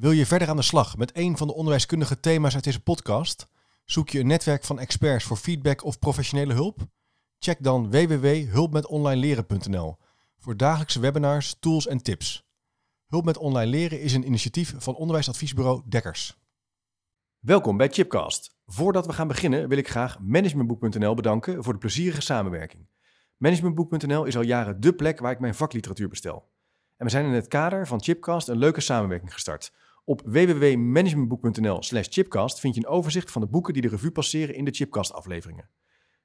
Wil je verder aan de slag met een van de onderwijskundige thema's uit deze podcast? Zoek je een netwerk van experts voor feedback of professionele hulp? Check dan www.hulpmetonlineleren.nl voor dagelijkse webinars, tools en tips. Hulp met online leren is een initiatief van onderwijsadviesbureau Dekkers. Welkom bij Chipcast. Voordat we gaan beginnen wil ik graag managementboek.nl bedanken voor de plezierige samenwerking. Managementboek.nl is al jaren dé plek waar ik mijn vakliteratuur bestel. En we zijn in het kader van Chipcast een leuke samenwerking gestart. Op www.managementboek.nl slash chipcast vind je een overzicht van de boeken die de revue passeren in de Chipcast afleveringen.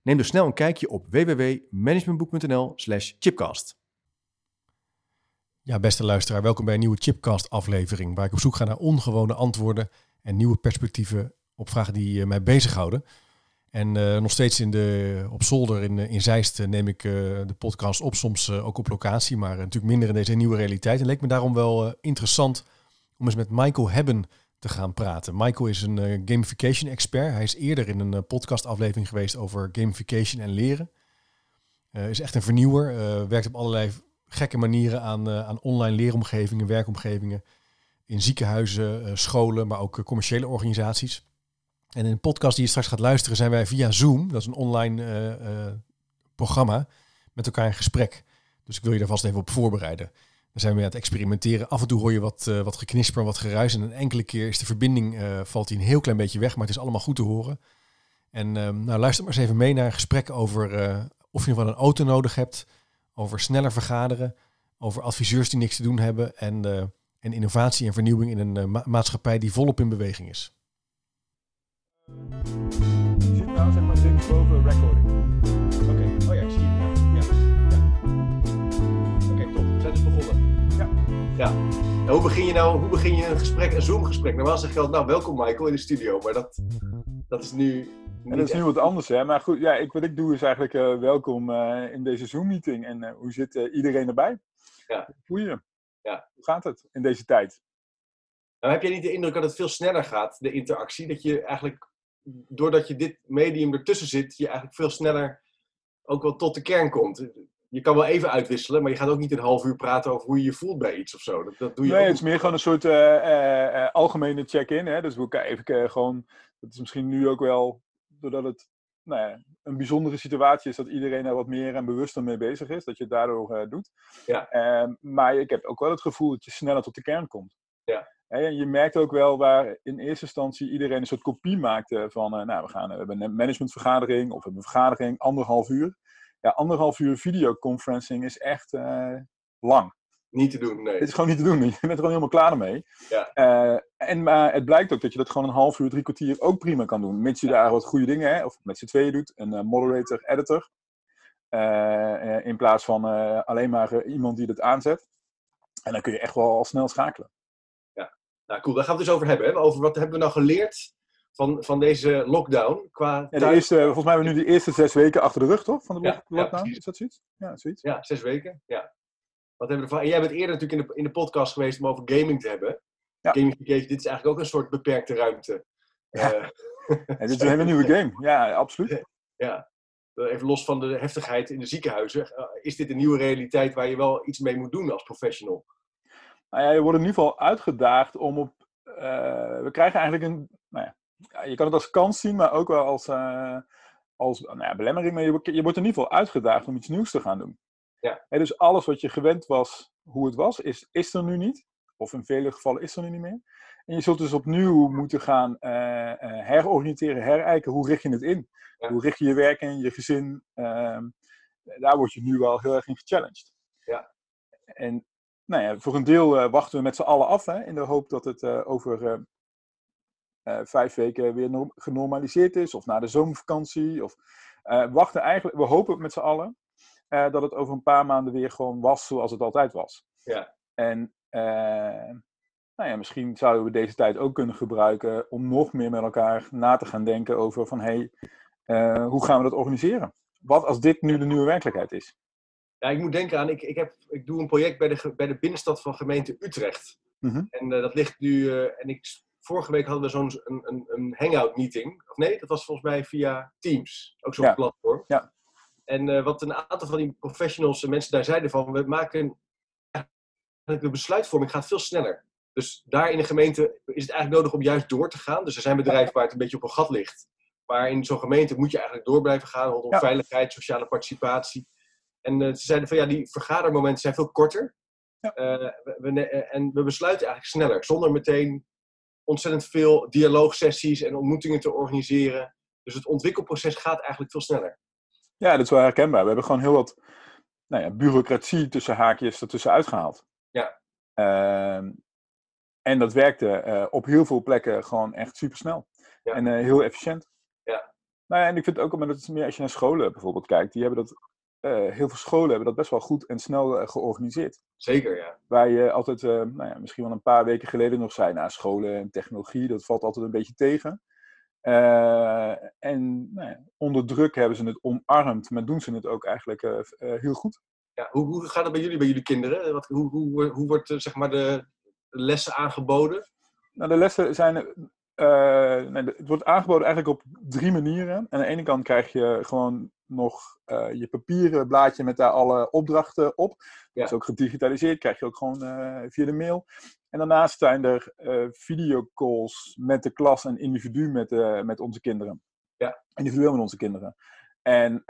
Neem dus snel een kijkje op www.managementboek.nl slash chipcast. Ja, beste luisteraar, welkom bij een nieuwe Chipcast aflevering waar ik op zoek ga naar ongewone antwoorden en nieuwe perspectieven op vragen die uh, mij bezighouden. En uh, nog steeds in de, op zolder in, in Zeist neem ik de podcast op, soms ook op locatie, maar natuurlijk minder in deze nieuwe realiteit. En leek me daarom wel interessant om eens met Michael Hebben te gaan praten. Michael is een uh, gamification expert. Hij is eerder in een uh, podcastaflevering geweest over gamification en leren. Uh, is echt een vernieuwer. werkt op allerlei gekke manieren aan, aan online leeromgevingen, werkomgevingen. In ziekenhuizen, scholen, maar ook commerciële organisaties. En in een podcast die je straks gaat luisteren zijn wij via Zoom, dat is een online programma, met elkaar in gesprek. Dus ik wil je daar vast even op voorbereiden. Dan zijn we aan het experimenteren. Af en toe hoor je wat, uh, wat geknisper, wat geruis. En een enkele keer is de verbinding, uh, valt die een heel klein beetje weg. Maar het is allemaal goed te horen. En uh, nou, luister maar eens even mee naar een gesprek over of je nog wel een auto nodig hebt. Over sneller vergaderen. Over adviseurs die niks te doen hebben. En, en innovatie en vernieuwing in een ma maatschappij die volop in beweging is. Je zit nou zeg maar boven recording. Oké, oh ja, Ja. En hoe begin je nou hoe begin je een gesprek, een Zoom-gesprek? Normaal zeg je altijd, nou welkom Michael in de studio, maar dat, dat is nu. En dat is nu wat anders, hè? Maar goed, ja, ik, wat ik doe is eigenlijk uh, welkom uh, in deze Zoom-meeting. En uh, hoe zit iedereen erbij? Ja. Hoe je? Ja. Hoe gaat het in deze tijd? Nou, heb je niet de indruk dat het veel sneller gaat, de interactie? Dat je eigenlijk, doordat je dit medium ertussen zit, je eigenlijk veel sneller ook wel tot de kern komt je kan wel even uitwisselen, maar je gaat ook niet een half uur praten over hoe je je voelt bij iets of zo. Dat, dat doe je nee, het is meer gewoon een soort uh, uh, algemene check-in. Hè? Dus we even gewoon, dat is misschien nu ook wel, doordat het nou ja, een bijzondere situatie is, dat iedereen er wat meer en bewuster mee bezig is, dat je het daardoor doet. Ja. Ehm, maar ik heb ook wel het gevoel dat je sneller tot de kern komt. Ja. En je merkt ook wel waar in eerste instantie iedereen een soort kopie maakte van, nou, we, gaan, we hebben een managementvergadering of we hebben een vergadering, anderhalf uur ja, anderhalf uur videoconferencing is echt uh, lang. Niet te doen, nee. Het is gewoon niet te doen. Je bent er gewoon helemaal klaar mee. Ja. Uh, en maar het blijkt ook dat je dat gewoon een half uur, drie kwartier ook prima kan doen. Mits je daar wat goede dingen, hè, of met z'n tweeën doet. Een uh, moderator, editor. in plaats van alleen maar iemand die het aanzet. En dan kun je echt wel al snel schakelen. Ja, nou cool. Daar gaan we het dus over hebben. Hè? Over wat hebben we nou geleerd van, van deze lockdown? Qua ja, de eerste, volgens mij hebben we nu de eerste zes weken achter de rug, toch? Van de lockdown? is dat zoiets? Ja, zoiets. Ja, zes weken. Ja. Wat hebben we ervan? En jij bent eerder natuurlijk in de, in de podcast geweest om over gaming te hebben. Gamification, dit is eigenlijk ook een soort beperkte ruimte. Uh, dit is een hele nieuwe game. Ja, absoluut. Ja. Even los van de heftigheid in de ziekenhuizen. Eh, is dit een nieuwe realiteit waar je wel iets mee moet doen als professional? Nou ja, je wordt in ieder geval uitgedaagd om op... Uh, we krijgen eigenlijk een... Nou ja, ja, je kan het als kans zien, maar ook wel als, uh, als nou ja, belemmering. Maar je, je, wordt in ieder geval uitgedaagd om iets nieuws te gaan doen. Ja. En dus alles wat je gewend was, hoe het was, is, is er nu niet. Of in vele gevallen is er nu niet meer. En je zult dus opnieuw moeten gaan uh, uh, heroriënteren, herijken. Hoe richt je het in? Hoe richt je je werk en je gezin? Ehm, daar word je nu wel heel erg in gechallenged. Ja. En nou ja, voor een deel wachten we met z'n allen af, hè, in de hoop dat het over uh, vijf weken weer genormaliseerd is, of na de zomervakantie. Of, uh, wachten eigenlijk, we hopen met z'n allen uh, dat het over een paar maanden weer gewoon was zoals het altijd was. Ja. En nou ja, misschien zouden we deze tijd ook kunnen gebruiken om nog meer met elkaar na te gaan denken over van hé, hey, hoe gaan we dat organiseren? Wat als dit nu de nieuwe werkelijkheid is? Ja, ik moet denken aan, ik, ik, heb, ik doe een project bij de, bij de binnenstad van gemeente Utrecht. Mm -hmm. En dat ligt nu, en ik vorige week hadden we zo'n een, een, een hangout meeting. Of nee, dat was volgens mij via Teams. Ook zo'n platform. Ja. En uh, wat een aantal van die professionals en mensen daar zeiden van, we maken de besluitvorming gaat veel sneller. Dus daar in de gemeente is het eigenlijk nodig om juist door te gaan. Dus er zijn bedrijven waar het een beetje op een gat ligt. Maar in zo'n gemeente moet je eigenlijk door blijven gaan rondom Ja. veiligheid, sociale participatie. En eh, ze zeiden van ja, die vergadermomenten zijn veel korter. Ja. Eh, we, eh, en we besluiten eigenlijk sneller, zonder meteen ontzettend veel dialoogsessies en ontmoetingen te organiseren. Dus het ontwikkelproces gaat eigenlijk veel sneller. Ja, dat is wel herkenbaar. We hebben gewoon heel wat nou ja, bureaucratie tussen haakjes ertussen uitgehaald. Ja. Ehm, en dat werkte eh, op heel veel plekken gewoon echt supersnel. Ja. En eh, heel efficiënt. Ja. Nou ja, en ik vind het ook, maar dat is meer als je naar scholen bijvoorbeeld kijkt. Die hebben dat, eh, heel veel scholen hebben dat best wel goed en snel eh, georganiseerd. Zeker, ja. Waar je altijd, eh, nou ja, misschien wel een paar weken geleden nog zei, nou, scholen en technologie, dat valt altijd een beetje tegen. En nou ja, onder druk hebben ze het omarmd, maar doen ze het ook eigenlijk heel goed. ja hoe, hoe gaat het bij jullie, bij jullie kinderen? Wat, hoe, hoe, hoe wordt zeg maar de, lessen aangeboden? Nou, de lessen zijn, nee, het wordt aangeboden eigenlijk op drie manieren. Aan de ene kant krijg je gewoon nog eh, je papieren blaadje met daar alle opdrachten op. Ja. Dat is ook gedigitaliseerd, krijg je ook gewoon eh, via de mail. En daarnaast zijn er eh, videocalls met de klas en individu met, met onze kinderen. Ja. Individueel met onze kinderen. En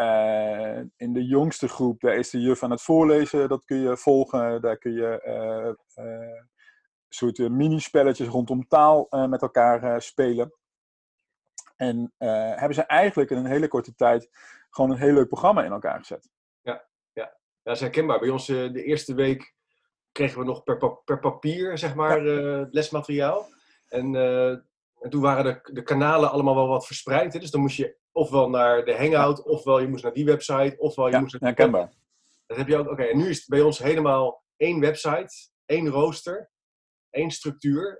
in de jongste groep, daar is de juf aan het voorlezen. Dat kun je volgen. Daar kun je soort minispelletjes rondom taal met elkaar spelen. En eh, hebben ze eigenlijk in een hele korte tijd gewoon een heel leuk programma in elkaar gezet. Ja, dat is herkenbaar. Bij ons eh, de eerste week kregen we nog per, pa- per papier, zeg maar, eh, lesmateriaal. En, en toen waren de, de kanalen allemaal wel wat verspreid. Hè? Dus dan moest je ofwel naar de Hangout, ofwel je moest naar die website, ofwel je Ja, moest naar herkenbaar. Dat heb je ook. Oké, en nu is het bij ons helemaal één website, één rooster, één structuur.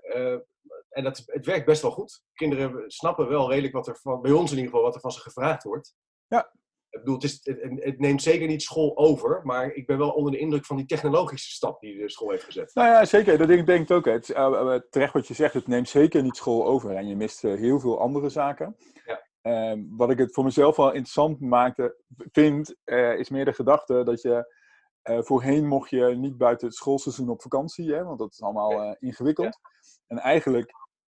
En dat, het werkt best wel goed. Kinderen snappen wel redelijk wat er van, bij ons in ieder geval, wat er van ze gevraagd wordt. Ja. Ik bedoel, het, is, het, het neemt zeker niet school over, maar ik ben wel onder de indruk van die technologische stap die de school heeft gezet. Nou ja, zeker. Dat denk, ik- ook. Het, eh, eh, terecht wat je zegt, het neemt zeker niet school over. En je mist eh, heel veel andere zaken. Ja. Ehm, wat ik het voor mezelf wel interessant maakte, vind, is meer de gedachte dat je... voorheen mocht je niet buiten het schoolseizoen op vakantie, hè, want dat is allemaal Ja. ingewikkeld. En eigenlijk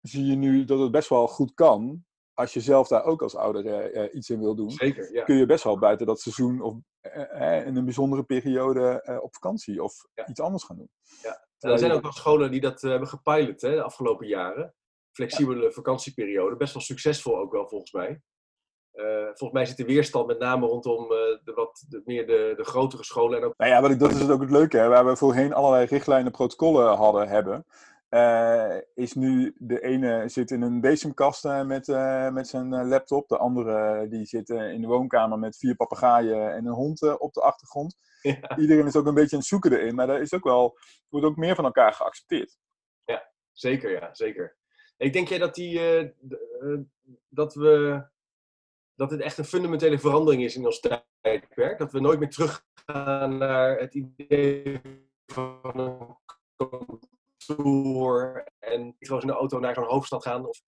zie je nu dat het best wel goed kan. Als je zelf daar ook als ouder eh, eh, iets in wil doen, Zeker, ja. kun je best wel buiten dat seizoen of eh, in een bijzondere periode eh, op vakantie of Ja. iets anders gaan doen. En er zijn ook wel scholen die dat hebben gepilot hè, de afgelopen jaren. Flexibele vakantieperiode. Best wel succesvol ook wel, volgens mij. Volgens mij zit de weerstand met name rondom de, wat, de, meer de, de grotere scholen. En ook, Nou ja, wat ik, dat is het ook het leuke, hè, waar we voorheen allerlei richtlijnen, protocollen hadden hebben. Eh, is nu de ene zit in een bezemkast eh, met, eh, met zijn laptop. De andere die zit in de woonkamer met vier papegaaien en een hond op de achtergrond. ja, Iedereen is ook een beetje aan het zoeken erin, maar er is ook wel, wordt ook meer van elkaar geaccepteerd. zeker, ja, zeker. Ik denk jij dat, die, dat, we, dat het echt een fundamentele verandering is in ons tijdperk? Dat we nooit meer teruggaan naar het idee van een en gewoon in de auto naar zo'n hoofdstad gaan? Of,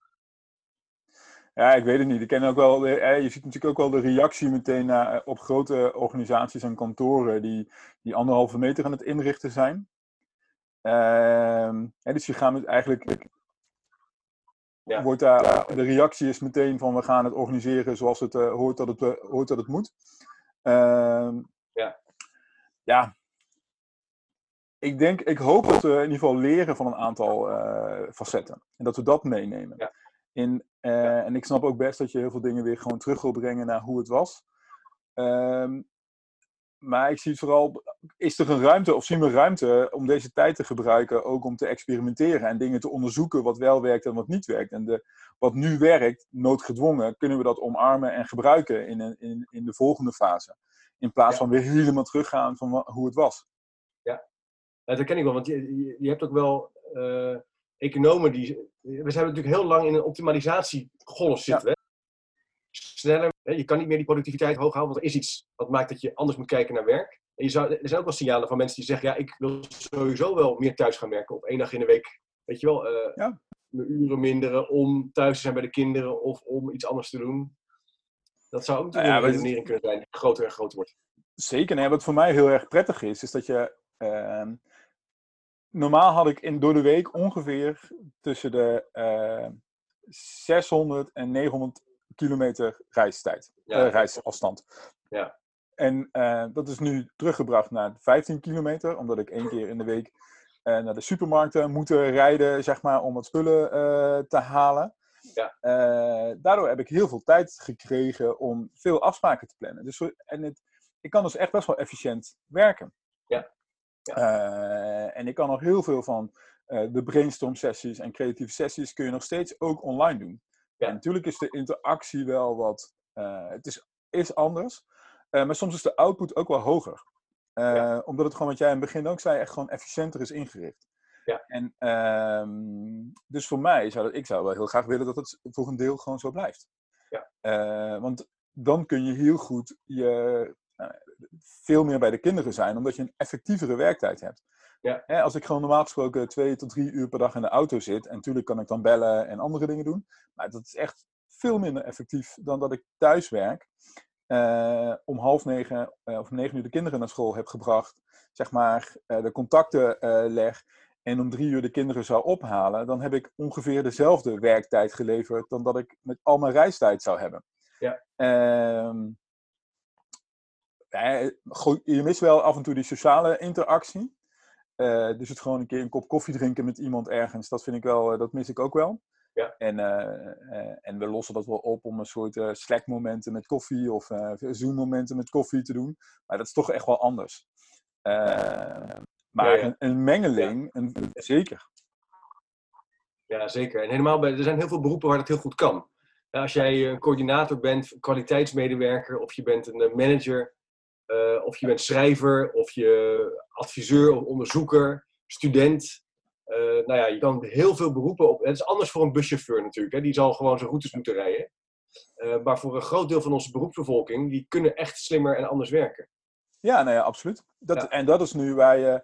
Ja, ik weet het niet. Ik ken ook wel, eh, je ziet natuurlijk ook wel de reactie meteen naar, eh, op grote organisaties en kantoren die, die anderhalve meter aan het inrichten zijn. Ehm, dus je gaat met eigenlijk, Ja. wordt daar, de reactie is meteen van we gaan het organiseren zoals het eh, hoort, dat het, hoort dat het moet. Ehm, Ja. Ja. Ik denk, ik hoop dat we in ieder geval leren van een aantal eh, facetten. En dat we dat meenemen. Ja. In, eh, En ik snap ook best dat je heel veel dingen weer gewoon terug wil brengen naar hoe het was. Ehm, maar ik zie het vooral, is er een ruimte of zien we ruimte om deze tijd te gebruiken, ook om te experimenteren en dingen te onderzoeken wat wel werkt en wat niet werkt. En de, wat nu werkt, noodgedwongen, kunnen we dat omarmen en gebruiken in, een, in, in de volgende fase. In plaats Ja. van weer helemaal teruggaan van hoe het was. Ja, dat ken ik wel, want je, je, hebt ook wel eh, economen die. We zijn natuurlijk heel lang in een optimalisatiegolf zitten. Hè? Sneller, hè? je kan niet meer die productiviteit hoog houden, want er is iets wat maakt dat je anders moet kijken naar werk. En je zou, er zijn ook wel signalen van mensen die zeggen: ja, ik wil sowieso wel meer thuis gaan werken op één dag in de week. Weet je wel, eh, Ja. mijn uren minderen om thuis te zijn bij de kinderen of om iets anders te doen. Dat zou ook Ja, een redenering kunnen zijn die groter en groter wordt. Zeker. Nee, wat voor mij heel erg prettig is, is dat je. ehm, normaal had ik in, door de week ongeveer tussen de uh, 600 en 900 kilometer reistijd, Ja. eh, reisafstand. Ja. En eh, dat is nu teruggebracht naar 15 kilometer, omdat ik één keer in de week eh, naar de supermarkten moet rijden, zeg maar, om wat spullen eh, te halen. Ja. Eh, daardoor heb ik heel veel tijd gekregen om veel afspraken te plannen. Dus, en het, ik kan dus echt best wel efficiënt werken. Ja. Eh, en ik kan nog heel veel van eh, de brainstorm sessies en creatieve sessies kun je nog steeds ook online doen. Ja. En natuurlijk is de interactie wel wat, eh, het is, is anders, maar soms is de output ook wel hoger. Ja. Omdat het gewoon, wat jij in het begin ook zei, echt gewoon efficiënter is ingericht. Ja. En ehm, dus voor mij zou dat, ik zou wel heel graag willen dat het voor een deel gewoon zo blijft. Ja. Want dan kun je heel goed je, veel meer bij de kinderen zijn, omdat je een effectievere werktijd hebt. Ja. Hè, als ik gewoon normaal gesproken twee tot drie uur per dag in de auto zit, en natuurlijk kan ik dan bellen en andere dingen doen, maar dat is echt veel minder effectief dan dat ik thuis werk. eh, om half negen eh, of negen uur de kinderen naar school heb gebracht, zeg maar eh, de contacten leg en om drie uur de kinderen zou ophalen, dan heb ik ongeveer dezelfde werktijd geleverd dan dat ik met al mijn reistijd zou hebben. Ja. Ehm, je mist wel af en toe die sociale interactie. Eh, dus het gewoon een keer een kop koffie drinken met iemand ergens, dat vind ik wel, eh, dat mis ik ook wel. Ja. En, eh, en we lossen dat wel op om een soort Slack-momenten met koffie of Zoom-momenten met koffie te doen. Maar dat is toch echt wel anders. Maar Ja, ja. Een, een mengeling, een, zeker. Ja, zeker. En helemaal bij, er zijn heel veel beroepen waar dat heel goed kan. Als jij een coördinator bent, kwaliteitsmedewerker, of je bent een manager, eh, of je bent schrijver, of je adviseur of onderzoeker, student. Eh, nou ja, je kan heel veel beroepen op. Het is anders voor een buschauffeur natuurlijk. Hè? Die zal gewoon zijn routes moeten rijden. Eh, maar voor een groot deel van onze beroepsbevolking, die kunnen echt slimmer en anders werken. Ja, nou ja, absoluut. Dat, Ja. En dat is nu waar je.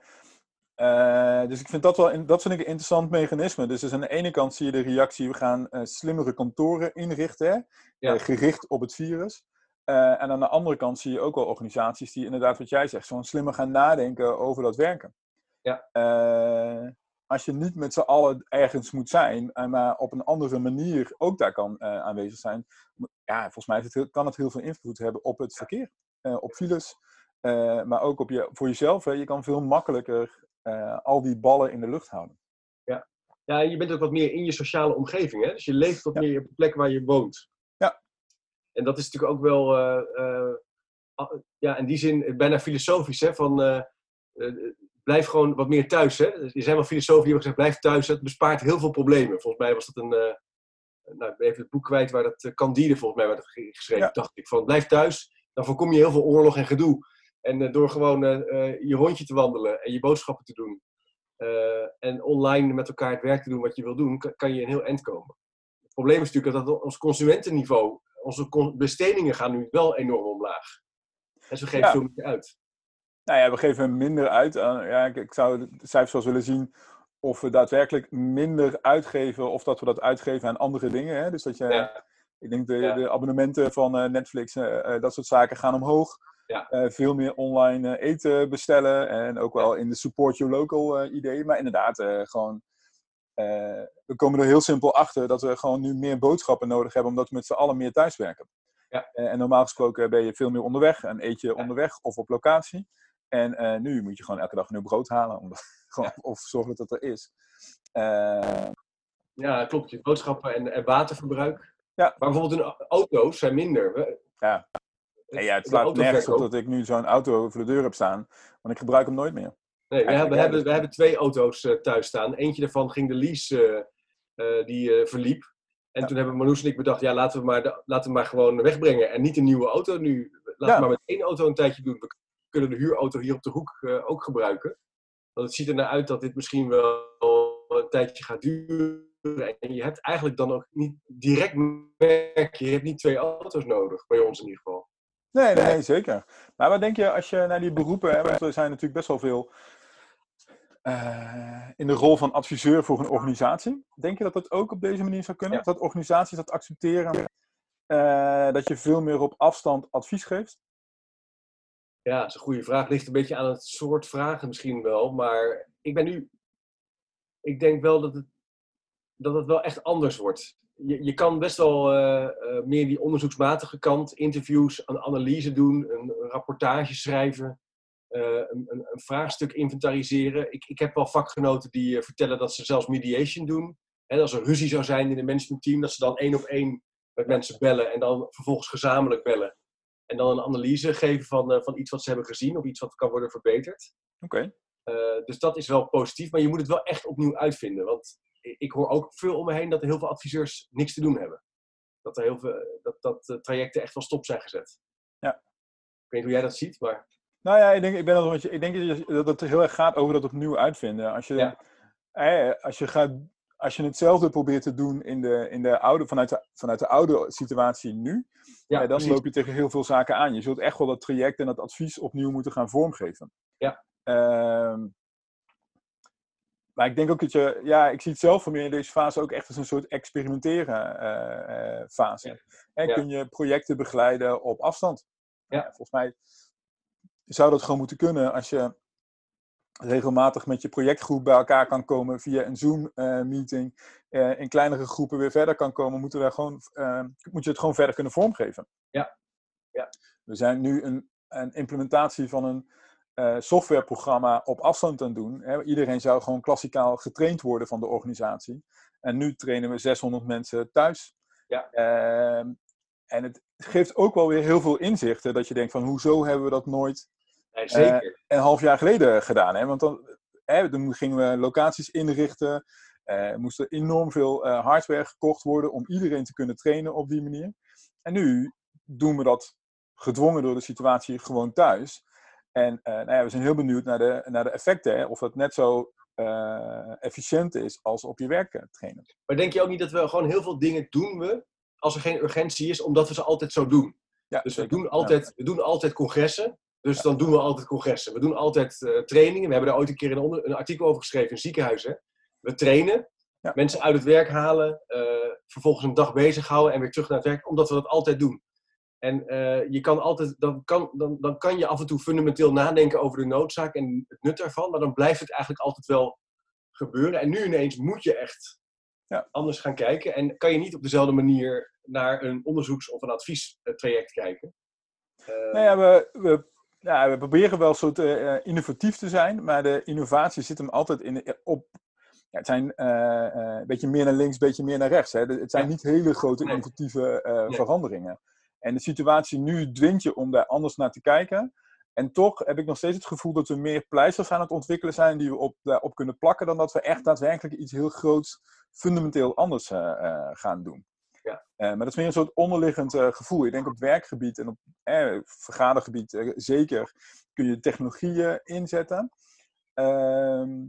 dus ik vind dat wel in- dat vind ik een interessant mechanisme. Dus, dus aan de ene kant zie je de reactie: we gaan slimmere kantoren inrichten, hè, Ja. gericht op het virus. Eh, en aan de andere kant zie je ook wel organisaties die inderdaad, wat jij zegt, gewoon slimmer gaan nadenken over dat werken. Ja. Eh, als je niet met z'n allen ergens moet zijn, eh, maar op een andere manier ook daar kan aanwezig zijn, ja, volgens mij het kan het heel veel invloed hebben op het verkeer, op files, maar ook op je, voor jezelf. Hè. Je kan veel makkelijker al die ballen in de lucht houden. Ja, je bent ook wat meer in je sociale omgeving. Hè? Dus je leeft wat Ja. meer op de plek waar je woont. En dat is natuurlijk ook wel, eh, eh, ja, in die zin bijna filosofisch. Hè? Van, eh, eh, blijf gewoon wat meer thuis. Hè? Er zijn wel filosofen die hebben gezegd, blijf thuis. Dat bespaart heel veel problemen. Volgens mij was dat een, eh, nou, ik ben even het boek kwijt waar dat, eh, Candide volgens mij werd geschreven. Ja. Dacht ik van, blijf thuis. Dan voorkom je heel veel oorlog en gedoe. En eh, door gewoon eh, eh, je rondje te wandelen en je boodschappen te doen. eh, en online met elkaar het werk te doen wat je wil doen, kan, kan je een heel eind komen. Het probleem is natuurlijk dat ons consumentenniveau, onze bestedingen gaan nu wel enorm omlaag. En ze geven Ja. veel meer uit. Nou ja, we geven minder uit. aan- ja, ik, ik zou de cijfers wel willen zien of we daadwerkelijk minder uitgeven of dat we dat uitgeven aan andere dingen. Hè? Dus dat je, Ja. ik denk de, Ja. de abonnementen van eh, Netflix, eh, eh, dat soort zaken gaan omhoog. Ja. Veel meer online eten bestellen en ook wel in de support your local idee. Maar inderdaad, gewoon, eh, we komen er heel simpel achter dat we gewoon nu meer boodschappen nodig hebben omdat we met z'n allen meer thuiswerken. Ja. Eh, en normaal gesproken ben je veel meer onderweg en eet je Ja. onderweg of op locatie. En eh, nu moet je gewoon elke dag een nieuw brood halen omdat, gewoon, of zorgen dat het er is. Ja, klopt. Je boodschappen en, en waterverbruik. Ja. Maar bijvoorbeeld in auto's zijn minder. We- Ja. nee, ja, het slaat nergens op dat ik nu zo'n auto voor de deur heb staan, want ik gebruik hem nooit meer. Nee, we hebben, we hebben, we hebben twee auto's eh, thuis staan. Eentje daarvan ging de lease, eh, eh, die eh, verliep. En Ja. toen hebben Marloes en ik bedacht, ja, laten we, maar de- laten we maar gewoon wegbrengen. En niet een nieuwe auto nu. Laten Ja. we maar met één auto een tijdje doen. We kunnen de huurauto hier op de hoek eh, ook gebruiken. Want het ziet er naar uit dat dit misschien wel een tijdje gaat duren. En je hebt eigenlijk dan ook niet direct merk je, hebt niet twee auto's nodig, bij ons in ieder geval. Nee, nee, nee, zeker. Maar wat denk je als je naar die beroepen, hè, want er zijn natuurlijk best wel veel eh, in de rol van adviseur voor een organisatie. Denk je dat dat ook op deze manier zou kunnen? Ja. Dat organisaties dat accepteren, eh, dat je veel meer op afstand advies geeft? Ja, dat is een goede vraag. Ligt een beetje aan het soort vragen misschien wel. Maar ik ben nu ik denk wel dat het, dat het wel echt anders wordt. Je, je kan best wel eh, meer die onderzoeksmatige kant, interviews, een analyse doen, een, rapportage schrijven, een, een, een, vraagstuk inventariseren. Ik, ik heb wel vakgenoten die vertellen dat ze zelfs mediation doen. En als er ruzie zou zijn in een managementteam, dat ze dan één op één met mensen bellen en dan vervolgens gezamenlijk bellen. En dan een analyse geven van, van iets wat ze hebben gezien of iets wat kan worden verbeterd. Oké. Eh, dus dat is wel positief, maar je moet het wel echt opnieuw uitvinden. Want ik hoor ook veel om me heen dat er heel veel adviseurs niks te doen hebben. Dat er heel veel dat, dat trajecten echt wel stop zijn gezet. Ja. Ik weet niet hoe jij dat ziet, maar. Nou ja, ik denk, ik ben dat, ik denk dat het heel erg gaat over dat opnieuw uitvinden. Als je, Ja. als je, gaat, als je hetzelfde probeert te doen in de, in de oude, vanuit, de, vanuit de oude situatie nu, Ja, dan precies. loop je tegen heel veel zaken aan. Je zult echt wel dat traject en dat advies opnieuw moeten gaan vormgeven. Ja. Ehm, maar ik denk ook dat je, ja, ik zie het zelf voor meer in deze fase ook echt als een soort experimenteren eh, eh, fase. Ja. Ja. Kun je projecten begeleiden op afstand? Ja. Nou volgens mij zou dat gewoon moeten kunnen als je regelmatig met je projectgroep bij elkaar kan komen via een Zoom-meeting. in kleinere groepen weer verder kan komen, moeten we gewoon, eh, moet je het gewoon verder kunnen vormgeven. Ja. Ja. We zijn nu een, een implementatie van een eh, softwareprogramma op afstand aan het doen. Hè. Iedereen zou gewoon klassikaal getraind worden van de organisatie. En nu trainen we 600 mensen thuis. Ja. Ehm, en het geeft ook wel weer heel veel inzichten dat je denkt van hoezo hebben we dat nooit Nee, zeker. een half jaar geleden gedaan. Hè? Want dan, hè, dan gingen we locaties inrichten. eh moest er enorm veel eh, hardware gekocht worden om iedereen te kunnen trainen op die manier. En nu doen we dat gedwongen door de situatie gewoon thuis. En eh, nou ja, we zijn heel benieuwd naar de, naar de effecten. Hè? Of dat net zo eh, efficiënt is als op je werk eh, trainen. Maar denk je ook niet dat we gewoon heel veel dingen doen we als er geen urgentie is, omdat we ze altijd zo doen? Ja, Dus we doen altijd, we doen altijd congressen. Dus dan doen we altijd congressen. We doen altijd eh, trainingen. We hebben daar ooit een keer een, onder, een artikel over geschreven in ziekenhuizen. We trainen. Ja. Mensen uit het werk halen. eh, vervolgens een dag bezighouden en weer terug naar het werk. Omdat we dat altijd doen. En eh, je kan altijd, dan, kan, dan, dan kan je af en toe fundamenteel nadenken over de noodzaak en het nut daarvan. Maar dan blijft het eigenlijk altijd wel gebeuren. En nu ineens moet je echt Ja. anders gaan kijken. En kan je niet op dezelfde manier naar een onderzoeks- of een adviestraject kijken. Nou ja, we, we, ja, we proberen wel soort eh, innovatief te zijn, maar de innovatie zit hem altijd in, op. Ja, het zijn eh, eh, een beetje meer naar links, een beetje meer naar rechts. Hè. Het zijn Ja. niet hele grote innovatieve eh, Nee. veranderingen. En de situatie nu dwingt je om daar anders naar te kijken. En toch heb ik nog steeds het gevoel dat we meer pleisters aan het ontwikkelen zijn die we op, daarop kunnen plakken, dan dat we echt daadwerkelijk iets heel groots, fundamenteel anders eh, eh, gaan doen. Eh, maar dat is meer een soort onderliggend eh, gevoel. Ik denk op werkgebied en op eh, vergadergebied eh, zeker kun je technologieën inzetten. Ehm,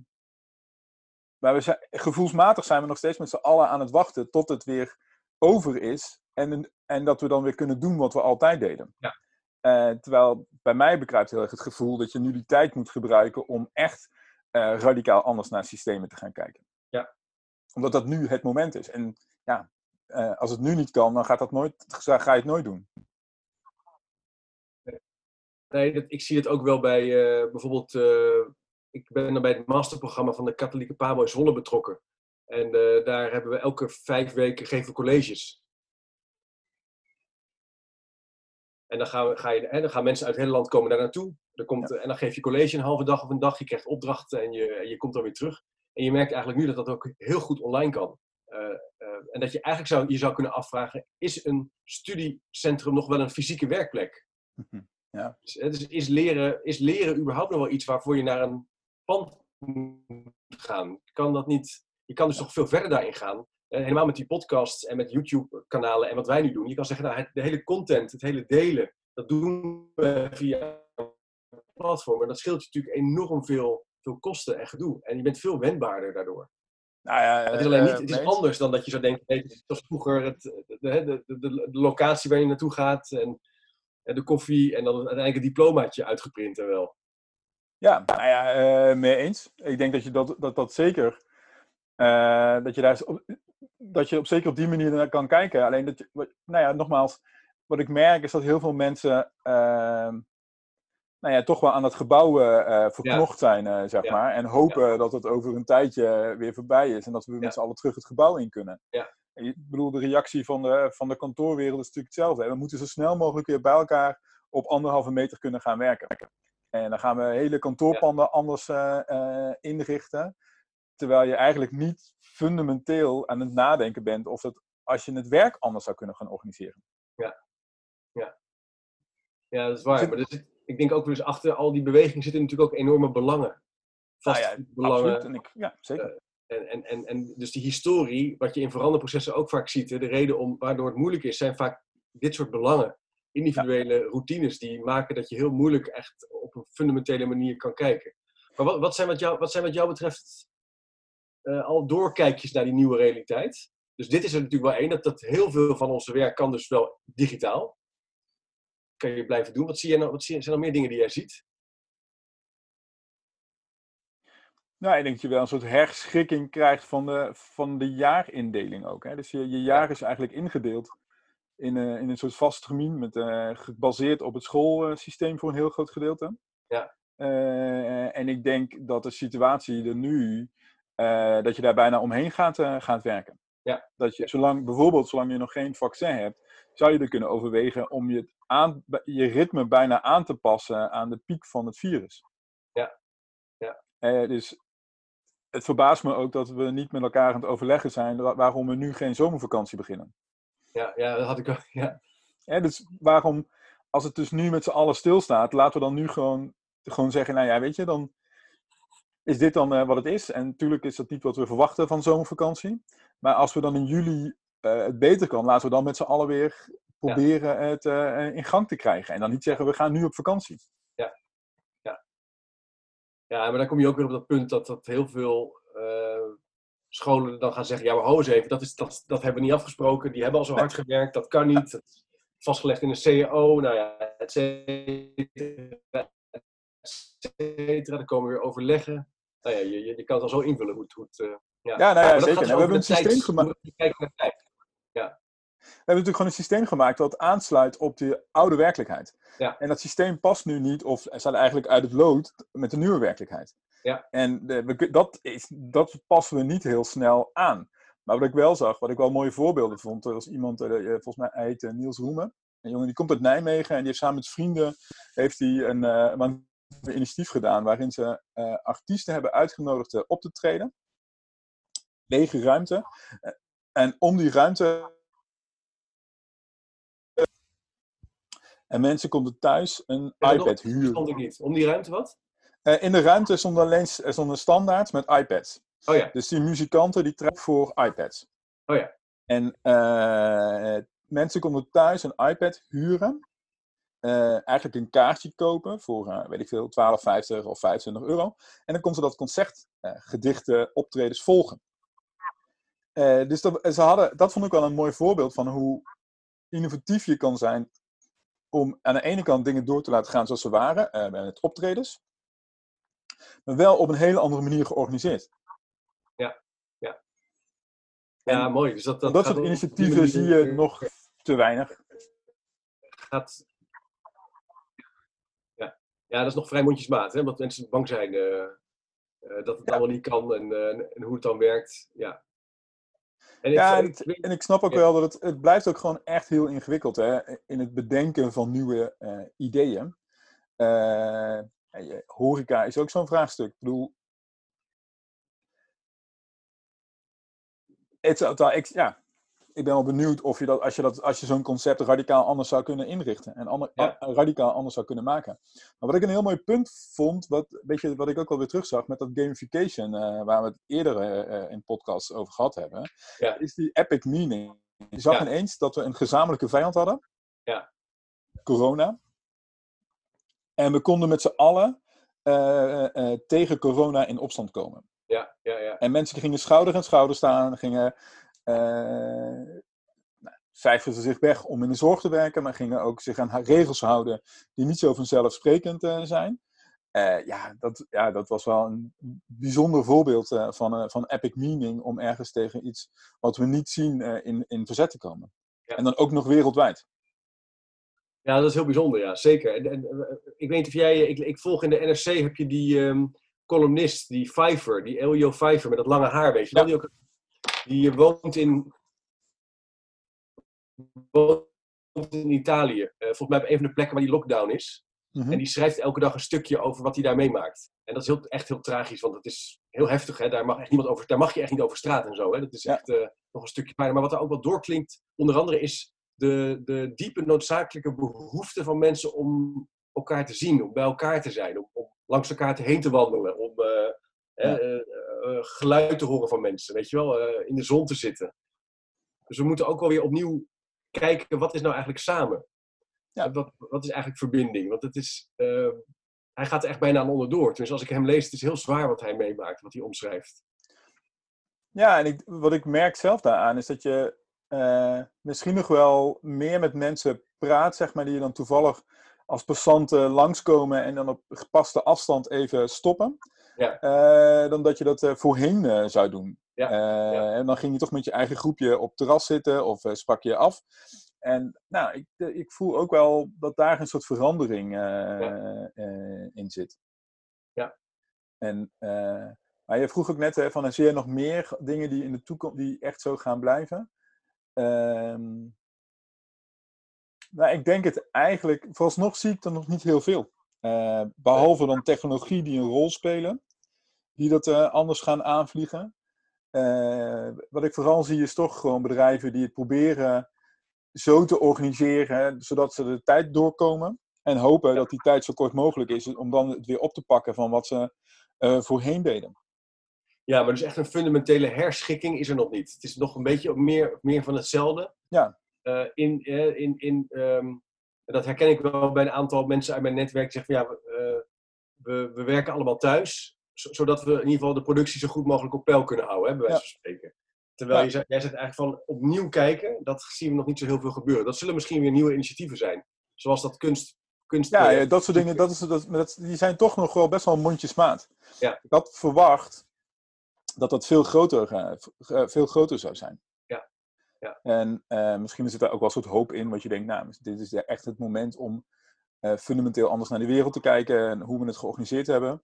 maar we zijn, gevoelsmatig zijn we nog steeds met z'n allen aan het wachten tot het weer over is. En, en dat we dan weer kunnen doen wat we altijd deden. Ja. Terwijl bij mij bekruipt heel erg het gevoel dat je nu die tijd moet gebruiken om echt radicaal anders naar systemen te gaan kijken. Ja. Omdat dat nu het moment is. En ja, eh, als het nu niet kan, dan gaat dat nooit, ga je het nooit doen. Nee, dat, ik zie het ook wel bij eh, bijvoorbeeld. eh, ik ben dan bij het masterprogramma van de Katholieke Pabo in Zwolle betrokken. En daar hebben we elke vijf weken geven colleges. En dan, gaan we, ga je, dan gaan mensen uit het hele land komen daar naartoe. Komt, En dan geef je college een halve dag of een dag. Je krijgt opdrachten en je, je komt dan weer terug. En je merkt eigenlijk nu dat dat ook heel goed online kan. En dat je eigenlijk zou, je zou kunnen afvragen: is een studiecentrum nog wel een fysieke werkplek? Ja. Dus, dus is, leren, is leren überhaupt nog wel iets waarvoor je naar een pand moet gaan? Kan dat niet? Je kan dus toch veel verder daarin gaan. Eh, helemaal met die podcasts en met YouTube-kanalen en wat wij nu doen. Je kan zeggen, nou, het, de hele content, het hele delen, dat doen we via een platform. En dat scheelt je natuurlijk enorm veel, veel kosten en gedoe. En je bent veel wendbaarder daardoor. Nou ja, het is alleen niet, eh, het is anders dan dat je zou denken, nee, het was vroeger het, de, de, de, de, locatie waar je naartoe gaat en, en de koffie en dan uiteindelijk het diplomaatje uitgeprint en wel. Ja, nou ja, eh, mee eens. Ik denk dat je dat, dat, dat zeker. eh, dat je daar op, dat je op zeker op die manier naar kan kijken. Alleen dat je, nou ja, nogmaals, wat ik merk is dat heel veel mensen ehm, nou ja, toch wel aan het gebouw uh, verknocht zijn, uh, zeg Ja. maar. En hopen dat het over een tijdje weer voorbij is en dat we Ja. met z'n allen terug het gebouw in kunnen. Ja. Ik bedoel, de reactie van de, van de kantoorwereld is natuurlijk hetzelfde. We moeten zo snel mogelijk weer bij elkaar op anderhalve meter kunnen gaan werken. En dan gaan we hele kantoorpanden anders eh, eh, inrichten. Terwijl je eigenlijk niet fundamenteel aan het nadenken bent of het, als je het werk anders zou kunnen gaan organiseren. Ja, dat is waar. Zit- Maar er zit, ik denk ook dus achter al die beweging zitten natuurlijk ook enorme belangen. Nou ja, Vastgoedbelangen. Absoluut. En ik, ja, zeker. En, en, en, en dus die historie, wat je in veranderprocessen ook vaak ziet, hè, de reden om, waardoor het moeilijk is, zijn vaak dit soort belangen. Individuele routines die maken dat je heel moeilijk echt op een fundamentele manier kan kijken. Maar wat, wat, zijn, wat, jou, wat zijn wat jou betreft eh, al doorkijkjes naar die nieuwe realiteit? Dus dit is er natuurlijk wel één, dat, dat heel veel van onze werk kan dus wel digitaal. Kan je blijven doen. Wat, zie jij nou, wat zie, je- zijn er nog meer dingen die jij ziet? Nou, ik denk dat je wel een soort herschikking krijgt van de, van de jaarindeling ook. Hè? Dus je, je jaar is eigenlijk ingedeeld in, eh, in een soort vast termijn, met, eh, gebaseerd op het schoolsysteem voor een heel groot gedeelte. Ja. Eh, en ik denk dat de situatie er nu, dat je daar bijna omheen gaat, gaat werken. Ja. Dat je, zolang, bijvoorbeeld zolang je nog geen vaccin hebt, zou je er kunnen overwegen om je, aan, je ritme bijna aan te passen aan de piek van het virus. Ja. Ja. Eh, dus het verbaast me ook dat we niet met elkaar aan het overleggen zijn wa- waarom we nu geen zomervakantie beginnen. Ja, ja dat had ik ook. Ja. Dus waarom, als het dus nu met z'n allen stilstaat, laten we dan nu gewoon, gewoon zeggen, nou ja, weet je, dan is dit dan eh, wat het is. En natuurlijk is dat niet wat we verwachten van zomervakantie. Maar als we dan in juli eh, het beter kan, laten we dan met z'n allen weer proberen het eh, in gang te krijgen. En dan niet zeggen, we gaan nu op vakantie. Ja, maar dan kom je ook weer op dat punt dat, dat heel veel eh, scholen dan gaan zeggen: ja, maar ho eens even, dat, is, dat, dat hebben we niet afgesproken. Die hebben al zo hard gewerkt, dat kan niet. Dat is vastgelegd in een CAO, nou ja, et cetera. et cetera. Dan komen we weer overleggen. Nou ja, je, je, je kan het al zo invullen hoe het. Hoe het ja. Ja, nou ja, zeker. dus En we hebben een systeem gemaakt. We hebben natuurlijk gewoon een systeem gemaakt dat aansluit op de oude werkelijkheid. Ja. En dat systeem past nu niet, of staat eigenlijk uit het lood met de nieuwe werkelijkheid. Ja. En de, we kun- dat, is, dat passen we niet heel snel aan. Maar wat ik wel zag, wat ik wel mooie voorbeelden vond, er was iemand, eh, eh, volgens mij hij heet eh, Niels Roemen. Een jongen die komt uit Nijmegen en die heeft samen met vrienden heeft hij een, eh, een initiatief gedaan waarin ze eh, artiesten hebben uitgenodigd eh, op te treden. Lege ruimte. En om die ruimte En mensen konden thuis een Ja, iPad dat huren. Stond ik niet. Om die ruimte wat? Eh, in de ruimte stonden alleen stonden standaards met iPads. Oh ja. Dus die muzikanten die treden voor iPads. Oh ja. En eh, mensen konden thuis een iPad huren. Eh, eigenlijk een kaartje kopen voor, weet ik veel, 12,50 of 25 euro. En dan konden ze dat concert, gedichten, optredens volgen. Eh, dus dat, ze hadden, dat vond ik wel een mooi voorbeeld van hoe innovatief je kan zijn om aan de ene kant dingen door te laten gaan zoals ze waren, eh, met optredens. Maar wel op een hele andere manier georganiseerd. Ja, En mooi. Dus dat, Dat, dat, soort initiatieven zie je nog te weinig. gaat. Ja. ja, dat is nog vrij mondjesmaat, hè? Want mensen bang zijn eh, dat het Ja. allemaal niet kan en, en hoe het dan werkt. Ja. En ik, Ja, en, ik- het- en ik snap ook Ja. wel dat het, het blijft ook gewoon echt heel ingewikkeld hè, in het bedenken van nieuwe eh, ideeën. Je- horeca is ook zo'n vraagstuk. Ik bedoel, het, ja, ik ben wel benieuwd of je dat, als je, dat, als je zo'n concept radicaal anders zou kunnen inrichten en ander, Ja. a- radicaal anders zou kunnen maken. Maar wat ik een heel mooi punt vond, wat, weet je, wat ik ook alweer terugzag met dat gamification, eh, waar we het eerder eh, eh, in podcasts over gehad hebben, Ja. is die epic meaning. Je zag Ja. ineens dat we een gezamenlijke vijand hadden. Ja. Corona. En we konden met z'n allen eh, eh, eh, tegen corona in opstand komen. ja, ja, ja. En mensen gingen schouder aan schouder staan, gingen eh nou, zich weg om in de zorg te werken, maar gingen ook zich aan regels houden die niet zo vanzelfsprekend eh, zijn. Eh, ja, dat, ja, dat was wel een bijzonder voorbeeld van, van epic meaning om ergens tegen iets wat we niet zien in, in verzet te komen. Ja. En dan ook nog wereldwijd. Ja, dat is heel bijzonder, ja, zeker. En, en, ik weet niet of jij, ik, ik volg in de NRC, heb je die ehm, columnist, die Pfeiffer, die Elio Pfeiffer met dat lange haar, weet je? Die, ook, die woont in, woont in Italië. Uh, volgens mij op een van de plekken waar die lockdown is. Mhm. En die schrijft elke dag een stukje over wat hij daar meemaakt. En dat is heel, echt heel tragisch, want het is heel heftig. Hè? Daar, mag echt niemand over, daar mag je echt niet over straat en zo. Hè? Dat is Ja. echt eh, nog een stukje pijn. Maar wat er ook wel doorklinkt, onder andere, is de, de diepe noodzakelijke behoefte van mensen om elkaar te zien, om bij elkaar te zijn, om, om langs elkaar heen te wandelen, om eh, Ja. Eh, eh, geluid te horen van mensen, weet je wel, eh, in de zon te zitten. Dus we moeten ook wel weer opnieuw kijken, wat is nou eigenlijk samen? Ja. Wat, wat is eigenlijk verbinding? Want het is, eh, hij gaat er echt bijna aan onderdoor. Dus als ik hem lees, het is heel zwaar wat hij meemaakt, wat hij omschrijft. Ja, en ik, wat ik merk zelf daaraan is dat je eh, misschien nog wel meer met mensen praat, zeg maar, die je dan toevallig als passanten langskomen en dan op gepaste afstand even stoppen. Ja. Eh, dan dat je dat eh, voorheen eh, zou doen. Ja, ja. En dan ging je toch met je eigen groepje op terras zitten of sprak je af. En nou, ik, ik voel ook wel dat daar een soort verandering in zit. Ja. En, maar je vroeg ook net, hè, van, zie je nog meer dingen die in de toekomst die echt zo gaan blijven? Ehm, nou, ik denk het eigenlijk, vooralsnog zie ik er nog niet heel veel. Eh, behalve dan technologie die een rol spelen, die dat eh, anders gaan aanvliegen. Eh, wat ik vooral zie is toch gewoon bedrijven die het proberen zo te organiseren, zodat ze de tijd doorkomen. En hopen dat die tijd zo kort mogelijk is, om dan het weer op te pakken van wat ze eh, voorheen deden. Ja, maar dus echt een fundamentele herschikking is er nog niet. Het is nog een beetje meer, meer van hetzelfde. Ja. In, in, in, ehm, dat herken ik wel bij een aantal mensen uit mijn netwerk. Die zeggen van ja, we, we, we werken allemaal thuis. Zo- zodat we in ieder geval de productie zo goed mogelijk op peil kunnen houden, hè, bij wijze van spreken. Terwijl je, jij zegt eigenlijk van opnieuw kijken, dat zien we nog niet zo heel veel gebeuren. Dat zullen misschien weer nieuwe initiatieven zijn. Zoals dat kunst. kunst Ja, ja, dat soort dingen, dat is, dat, dat, die zijn toch nog wel best wel mondjesmaat. Ja. Ik had verwacht dat dat veel groter, eh, eh, veel groter zou zijn. Ja. Ja. En eh, misschien zit daar ook wel een soort hoop in, wat je denkt, nou, dit is echt het moment om fundamenteel anders naar de wereld te kijken en hoe we het georganiseerd hebben.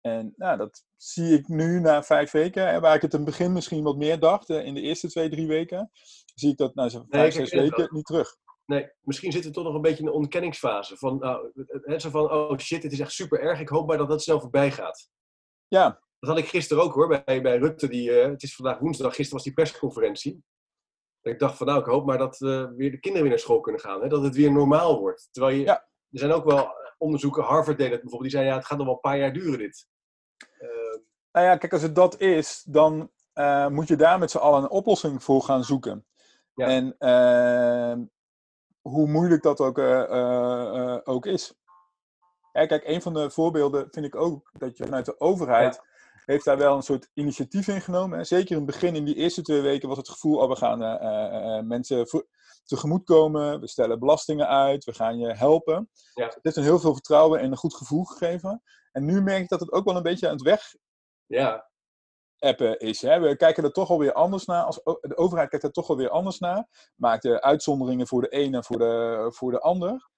En nou, dat zie ik nu na vijf weken, hè, waar ik het in het begin misschien wat meer dacht, eh, in de eerste twee, drie weken, zie ik dat na Nee, vijf, zes weken niet terug. Nee, misschien zitten we toch nog een beetje in de ontkenningsfase. Van, nou, het- zo van, oh shit, het is echt super erg. Ik hoop maar dat dat snel voorbij gaat. Ja, Dat had ik gisteren ook hoor, bij, bij Rutte. Die, eh, het is vandaag woensdag, gisteren was die persconferentie. Dat ik dacht van, nou, ik hoop maar dat eh, weer de kinderen weer naar school kunnen gaan. Hè? Dat het weer normaal wordt. Terwijl je, Ja. er zijn ook wel onderzoeken, Harvard deed het bijvoorbeeld, die zeiden, ja, het gaat nog wel een paar jaar duren dit. Eh, Nou ja, kijk, als het dat is, dan eh, moet je daar met z'n allen een oplossing voor gaan zoeken. Ja. En eh, hoe moeilijk dat ook, eh, eh, ook is. Ja, kijk, een van de voorbeelden vind ik ook dat je vanuit de overheid heeft daar wel een soort initiatief in genomen. hè. Zeker in het begin, in die eerste twee weken, was het gevoel, oh, we gaan eh, eh, mensen vo- tegemoetkomen, we stellen belastingen uit, we gaan je helpen. Ja. Het heeft een heel veel vertrouwen en een goed gevoel gegeven. En nu merk ik dat het ook wel een beetje aan het weg ja, appen is. Hè? We kijken er toch alweer anders naar. Als, de overheid kijkt er toch alweer anders naar. Maakt de uitzonderingen voor de een en voor de, voor de ander.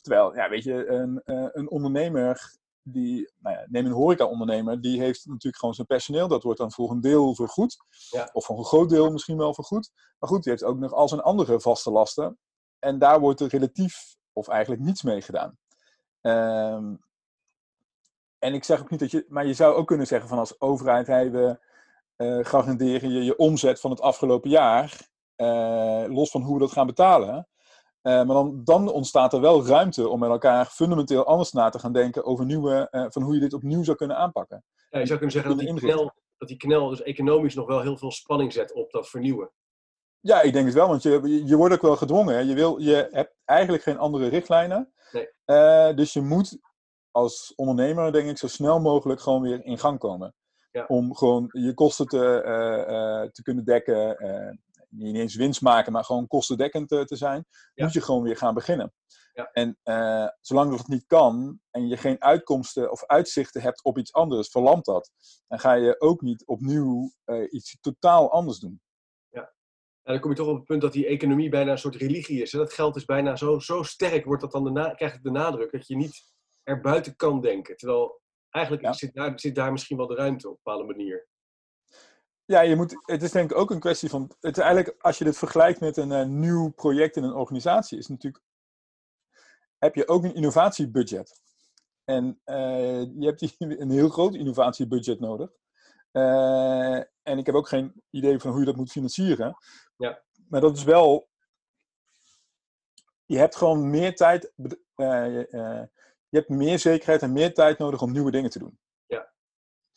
Terwijl, ja, weet je, een, een ondernemer, die, nou ja, neem een horeca-ondernemer, die heeft natuurlijk gewoon zijn personeel. Dat wordt dan voor een deel vergoed. Ja. Of voor een groot deel misschien wel vergoed. Maar goed, die heeft ook nog al zijn andere vaste lasten. En daar wordt er relatief of eigenlijk niets mee gedaan. Ehm, en ik zeg ook niet dat je, maar je zou ook kunnen zeggen van als overheid, hey, we eh, garanderen je je omzet van het afgelopen jaar, eh, los van hoe we dat gaan betalen. Eh, maar dan, dan ontstaat er wel ruimte om met elkaar fundamenteel anders na te gaan denken over nieuwe, eh, van hoe je dit opnieuw zou kunnen aanpakken. Ja, je zou kunnen zeggen dat die, knel, dat die knel dus economisch nog wel heel veel spanning zet op dat vernieuwen. Ja, ik denk het wel, want je, je- wordt ook wel gedwongen. Hè. Je, wil, je hebt eigenlijk geen andere richtlijnen. Nee. Eh, dus je moet als ondernemer, denk ik, zo snel mogelijk gewoon weer in gang komen. Ja. Om gewoon je kosten te, te kunnen dekken. Niet eens winst maken, maar gewoon kostendekkend eh, te zijn. Ja. Moet je gewoon weer gaan beginnen. Ja. En eh, zolang dat niet kan en je geen uitkomsten of uitzichten hebt op iets anders, verlamt dat. Dan ga je ook niet opnieuw eh, iets totaal anders doen. En dan kom je toch op het punt dat die economie bijna een soort religie is. En dat geld is bijna zo, zo sterk, wordt dat dan de krijgt het de nadruk dat je niet er buiten kan denken. Terwijl eigenlijk zit, daar, zit daar misschien wel de ruimte op een bepaalde manier. Ja, je moet, het is denk ik ook een kwestie van. Het is eigenlijk, als je dit vergelijkt met een uh, nieuw project in een organisatie, is natuurlijk. Heb je ook een innovatiebudget. En uh, je hebt een heel groot innovatiebudget nodig. Uh, en ik heb ook geen idee van hoe je dat moet financieren. Ja. Maar dat is wel. Je hebt gewoon meer tijd. je hebt meer zekerheid en meer tijd nodig om nieuwe dingen te doen.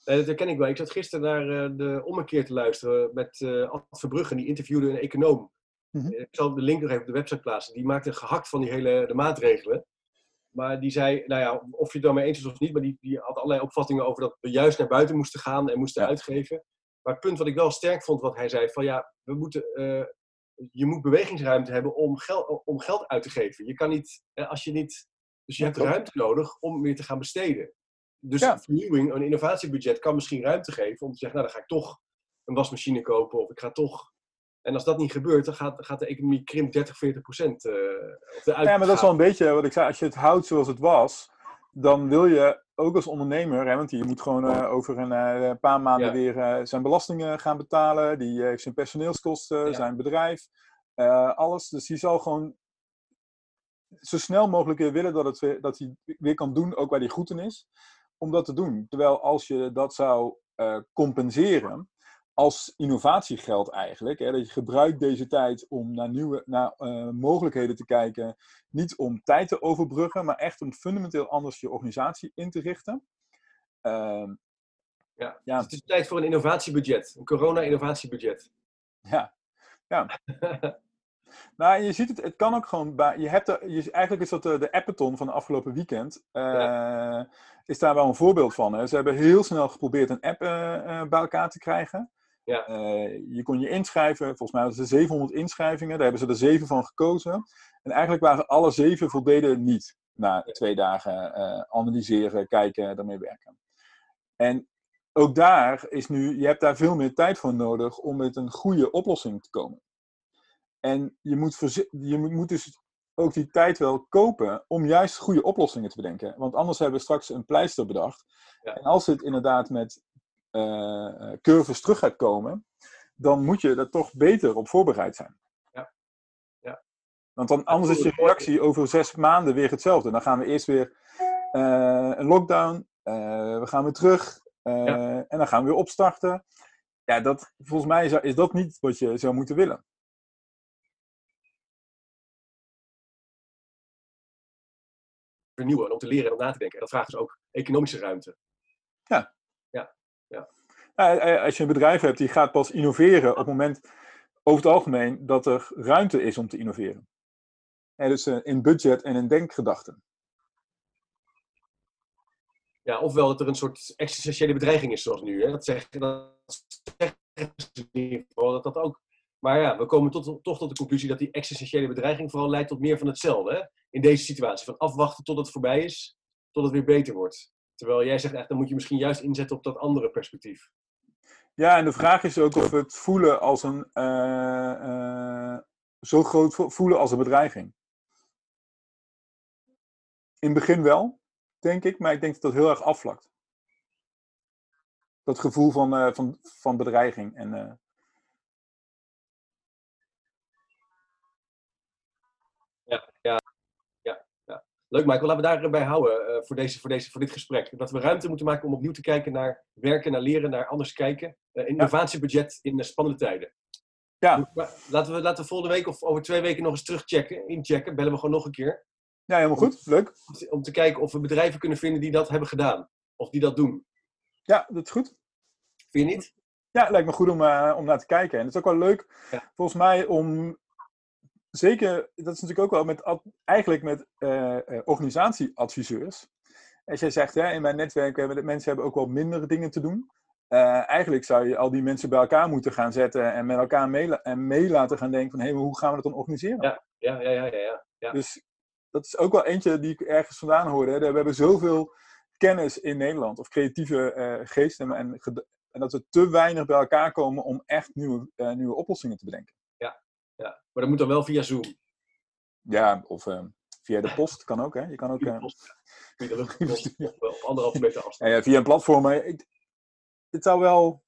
Nee, dat herken ik wel. Ik zat gisteren naar uh, de ommekeer te luisteren met uh, Ad Verbrugge. Die interviewde een econoom. Mm -hmm. Ik zal de link nog even op de website plaatsen. Die maakte gehakt van die hele de maatregelen. Maar die zei, nou ja, of je het daarmee eens is of niet, maar die, die had allerlei opvattingen over dat we juist naar buiten moesten gaan en moesten ja. uitgeven. Maar het punt wat ik wel sterk vond, wat hij zei, van ja, we moeten, uh, je moet bewegingsruimte hebben om, gel om geld uit te geven. Je kan niet, als je niet, dus je hebt ruimte nodig om weer te gaan besteden. Dus ja. vernieuwing, een innovatiebudget kan misschien ruimte geven om te zeggen, nou dan ga ik toch een wasmachine kopen of ik ga toch... En als dat niet gebeurt, dan gaat, gaat de economie krimp 30, 40 procent. Uh, ja, maar dat is wel een beetje wat ik zei. Als je het houdt zoals het was, dan wil je ook als ondernemer, hè, want je moet gewoon uh, over een uh, paar maanden ja. weer zijn belastingen gaan betalen. Die heeft zijn personeelskosten, ja. zijn bedrijf, alles. Dus die zal gewoon zo snel mogelijk weer willen dat, het dat hij weer kan doen, ook waar hij goed in is om dat te doen. Terwijl als je dat zou uh, compenseren als innovatiegeld eigenlijk, hè, dat je gebruikt deze tijd om naar nieuwe naar, uh, mogelijkheden te kijken, niet om tijd te overbruggen, maar echt om fundamenteel anders je organisatie in te richten. Uh, ja. ja. Dus het is tijd voor een innovatiebudget, een corona-innovatiebudget. Ja, ja. Nou, je ziet het, het kan ook gewoon. Je hebt er, je, eigenlijk is dat de, de Appeton van de afgelopen weekend. Uh, ja. Is daar wel een voorbeeld van. Hè? Ze hebben heel snel geprobeerd een app uh, uh, bij elkaar te krijgen. Ja. je kon je inschrijven. Volgens mij hadden ze 700 inschrijvingen. Daar hebben ze er zeven van gekozen. En eigenlijk waren alle zeven voldeden niet. Na twee dagen analyseren, kijken, daarmee werken. En ook daar is nu, je hebt daar veel meer tijd voor nodig om met een goede oplossing te komen. En je moet, je moet dus ook die tijd wel kopen om juist goede oplossingen te bedenken. Want anders hebben we straks een pleister bedacht. Ja. En als het inderdaad met uh, curves terug gaat komen, dan moet je er toch beter op voorbereid zijn. Ja. Ja. Want dan, anders is je reactie over zes maanden weer hetzelfde. Dan gaan we eerst weer uh, een lockdown, uh, we gaan weer terug ja. en dan gaan we weer opstarten. Ja, dat, volgens mij is dat niet wat je zou moeten willen. Vernieuwen, om te leren en om na te denken. En dat vraagt dus ook economische ruimte. Ja. Ja. ja. Als je een bedrijf hebt die gaat pas innoveren op het moment, over het algemeen, dat er ruimte is om te innoveren. En dus eh, in budget en in denkgedachten. Ja, ofwel dat er een soort existentiële bedreiging is, zoals nu. Hè? Dat zeggen, dat dat dat ook maar ja, we komen tot, toch tot de conclusie dat die existentiële bedreiging vooral leidt tot meer van hetzelfde. Hè? In deze situatie. Van afwachten tot het voorbij is, tot het weer beter wordt. Terwijl jij zegt echt, dan moet je misschien juist inzetten op dat andere perspectief. Ja, en de vraag is ook of we het voelen als een. Uh, uh, zo groot voelen als een bedreiging. In het begin wel, denk ik, maar ik denk dat dat heel erg afvlakt. Dat gevoel van, uh, van, van bedreiging. En, Leuk Michael, laten we daarbij houden uh, voor, deze, voor, deze, voor dit gesprek. Dat we ruimte moeten maken om opnieuw te kijken naar werken, naar leren, naar anders kijken. Uh, innovatiebudget in spannende tijden. Ja. Laten we, laten we volgende week of over twee weken nog eens terugchecken, inchecken. Bellen we gewoon nog een keer. Ja, helemaal goed. Leuk. Om te, om te kijken of we bedrijven kunnen vinden die dat hebben gedaan. Of die dat doen. Ja, dat is goed. Vind je niet? Ja, het lijkt me goed om, uh, om naar te kijken. En het is ook wel leuk, ja. volgens mij, om zeker, dat is natuurlijk ook wel met, eigenlijk met uh, organisatieadviseurs. Als jij zegt, hè, in mijn netwerk hebben mensen hebben ook wel mindere dingen te doen. Uh, eigenlijk zou je al die mensen bij elkaar moeten gaan zetten en met elkaar mee, en mee laten gaan denken van, hé, hey, maar hoe gaan we dat dan organiseren? Ja, ja, ja, ja, ja, ja. Dus dat is ook wel eentje die ik ergens vandaan hoorde. Hè. We hebben zoveel kennis in Nederland, of creatieve uh, geesten, en, en, dat we te weinig bij elkaar komen om echt nieuwe, uh, nieuwe oplossingen te bedenken. Ja, Maar dat moet dan wel via Zoom. Ja, of ehm, via de post kan ook, hè? Je kan ook... Via eh, de post. Via de luchtpost of wel op anderhalve meter afstand. Ja, ja, via een platform. Maar ik, het zou wel.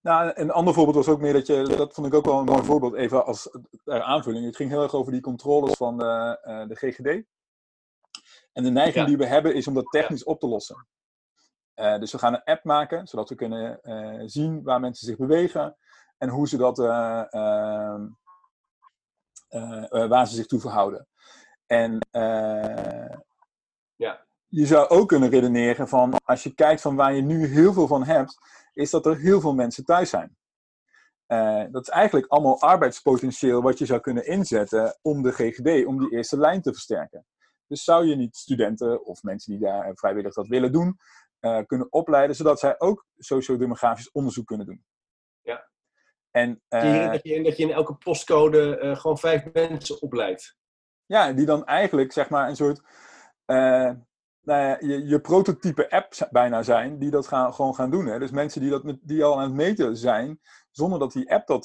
Nou, een ander voorbeeld was ook meer dat je. Dat vond ik ook wel een mooi voorbeeld, even als eh, aanvulling. Het ging heel erg over die controles van de, eh, de GGD. En de neiging Ja. die we hebben is om dat technisch op te lossen. Eh, dus we gaan een app maken, zodat we kunnen eh, zien waar mensen zich bewegen en hoe ze dat, eh, ehm, eh, eh, waar ze zich toe verhouden. En Ja. je zou ook kunnen redeneren van, als je kijkt van waar je nu heel veel van hebt, is dat er heel veel mensen thuis zijn. Dat is eigenlijk allemaal arbeidspotentieel wat je zou kunnen inzetten om de GGD, om die eerste lijn te versterken. Dus zou je niet studenten of mensen die daar vrijwillig dat willen doen, kunnen opleiden, zodat zij ook sociodemografisch onderzoek kunnen doen. En, eh, dat, je, dat je in elke postcode eh, gewoon vijf mensen opleidt. Ja, die dan eigenlijk zeg maar een soort eh, nou ja, je, je prototype app bijna zijn, die dat gaan, gewoon gaan doen. Hè? Dus mensen die, dat die al aan het meten zijn, zonder dat die app dat,